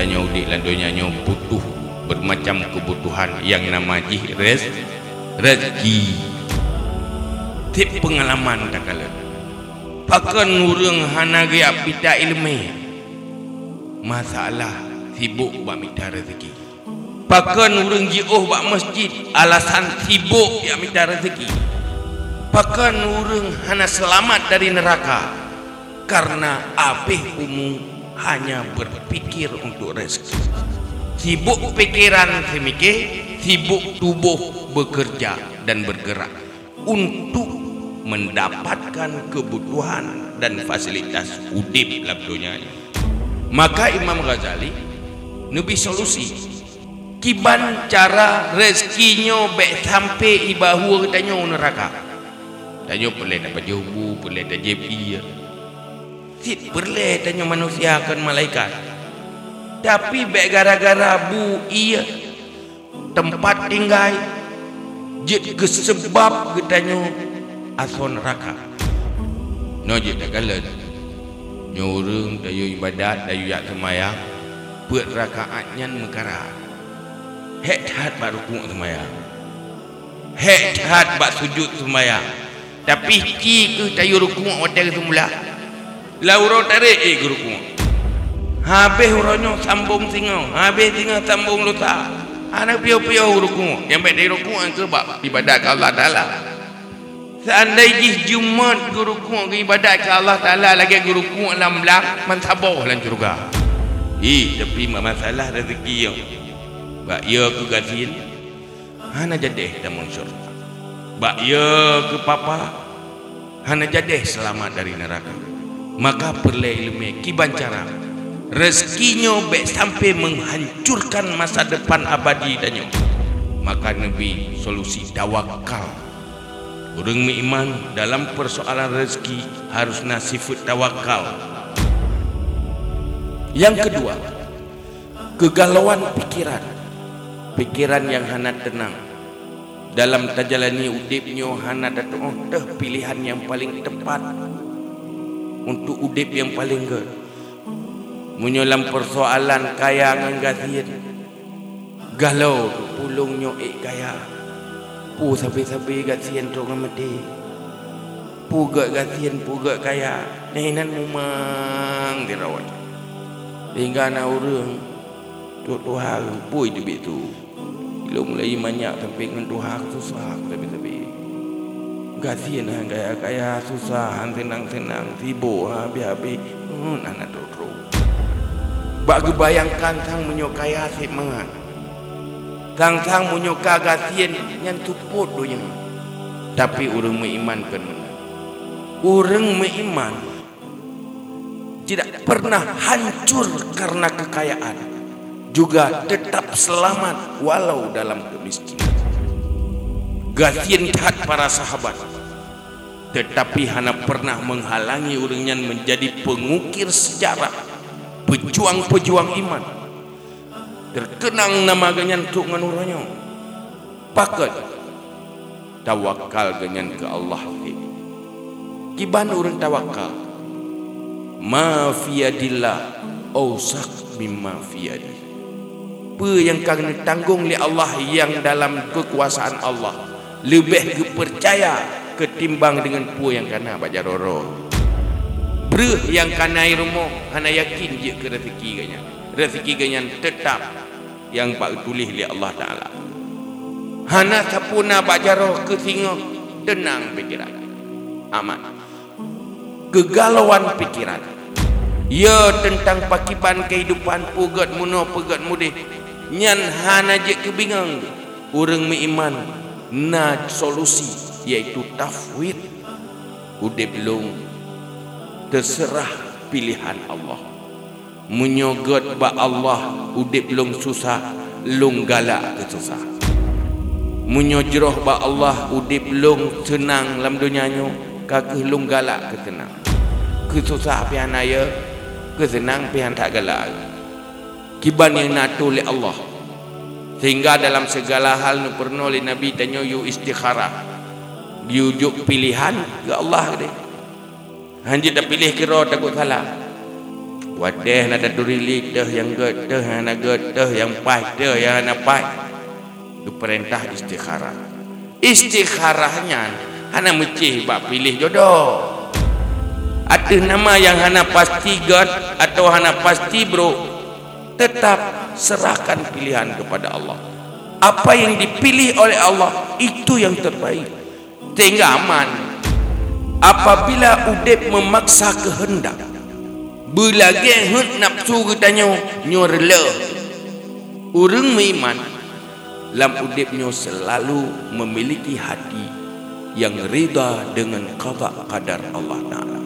tanya udik landonya nyo butuh bermacam kebutuhan yang nama jih rez rezeki. Tip pengalaman tak kala. Pakan urang hana gaya pita ilmu masalah sibuk bak minta rezeki. Pakan urang jioh bak masjid alasan sibuk ya minta rezeki. Pakan urang hana selamat dari neraka. Karena abih umum hanya berpikir untuk rezeki sibuk pikiran semikir sibuk tubuh bekerja dan bergerak untuk mendapatkan kebutuhan dan fasilitas dunia ini. Maka Imam Ghazali nabi solusi kiban cara rezekinya baik sampai ibahu tanya neraka. Tanya boleh dapat jubu, boleh dapat JP ya. Tit boleh tanya manusia akan malaikat. Tapi baik gara-gara bu iya. Tempat tinggal. Jid kesebab katanya asal neraka. No je tak kala nyoreng dayu ibadat dayu yak semayang. Buat rakaatnya mekara. Hek hat bak rukuk semayang. Hek hat bak sujud semayang. Tapi ki ke dayu rukuk hotel semula lauro tarik eh ke rukuk habis uronyo sambung singa. Habis singa sambung lusa anak piau-piau rukuk yang baik dari rukuk ke bak ibadat ke Allah Ta'ala. Seandainya Jumat guru ke ibadat ke Allah Ta'ala lagi guru kuat dalam belah mensabar dalam syurga. Eh, tapi masalah rezeki yang Bak ya ke gazin Hana jadi dalam syurga. Bak ya ke papa. Hana jadi selamat dari neraka. Maka perlu ilmu kiban cara rezekinya baik sampai menghancurkan masa depan abadi dan Maka Nabi solusi tawakal Orang beriman dalam persoalan rezeki harus nasifut tawakal. Yang kedua, kegalauan pikiran. Pikiran yang hana tenang. Dalam tajalani udipnya hana datang oh, pilihan yang paling tepat untuk udip yang paling ke. Menyolam persoalan kaya nganggatin. Galau pulungnya ik kaya. Pu sabi-sabi gat sian tu ngamati pu gat gat sian pu gat kaya. Nenan mumang dirawat. Hingga na urang tu tuhan pu itu bitu lo mulai banyak sampai dengan tuhan susah tapi-tapi. gat sian hang kaya kaya susah hang tenang-tenang sibuk habis-habis hmm anak tu Bagi bayangkan sang menyukai asyik mangat Sang-sang munyo kagasien yang tuput donya. Tapi orang beriman kan Orang beriman tidak pernah hancur karena kekayaan. Juga tetap selamat walau dalam kemiskinan. Gasien taat para sahabat. Tetapi hanya pernah menghalangi orangnya menjadi pengukir sejarah. Pejuang-pejuang iman. Terkenang nama ganyan tu nganuranya pakat tawakal ganyan ke Allah kiban orang tawakal. Ma fiyadillah ausak mimma fiyadi apa yang kena tanggung oleh Allah yang dalam kekuasaan Allah. Lebih kepercaya ketimbang dengan pu yang kena baca roro Ber yang kena rumah hana yakin je ke rezeki ganyan rezeki ganyan tetap yang pak tulis oleh Allah Taala. Hana sapuna bajaro ke singa tenang pikiran. Aman. Kegalauan pikiran. Ya tentang pakipan kehidupan pugat muno pugat mudih. Nyan hana je kebingung. Urang iman na solusi yaitu tafwid. Udah belum. Terserah pilihan Allah. Menyogot ba Allah udip lung susah lung galak ke susah menyojroh ba Allah udip lung senang dalam dunia nyo kakeh lung galak ke tenang ke susah pian aya ke senang tak galak. Kiban yang natu oleh Allah. Sehingga dalam segala hal nu pernah oleh Nabi tanya yu istikharah diujuk pilihan ke Allah deh Hanjit dah pilih kira takut salah Wadah nak duri lidah yang getah, yang getah, yang pada, yang nak pai. Itu perintah istikharah. Istikharahnya, hana mecih bak pilih jodoh. Ada nama yang hana pasti god atau hana pasti bro. Tetap serahkan pilihan kepada Allah. Apa yang dipilih oleh Allah, itu yang terbaik. Tinggal aman. Apabila udip memaksa kehendak, bila gehut nafsu katanya nyo rela urang meiman lam udipnya selalu memiliki hati yang rida dengan qada qadar Allah Taala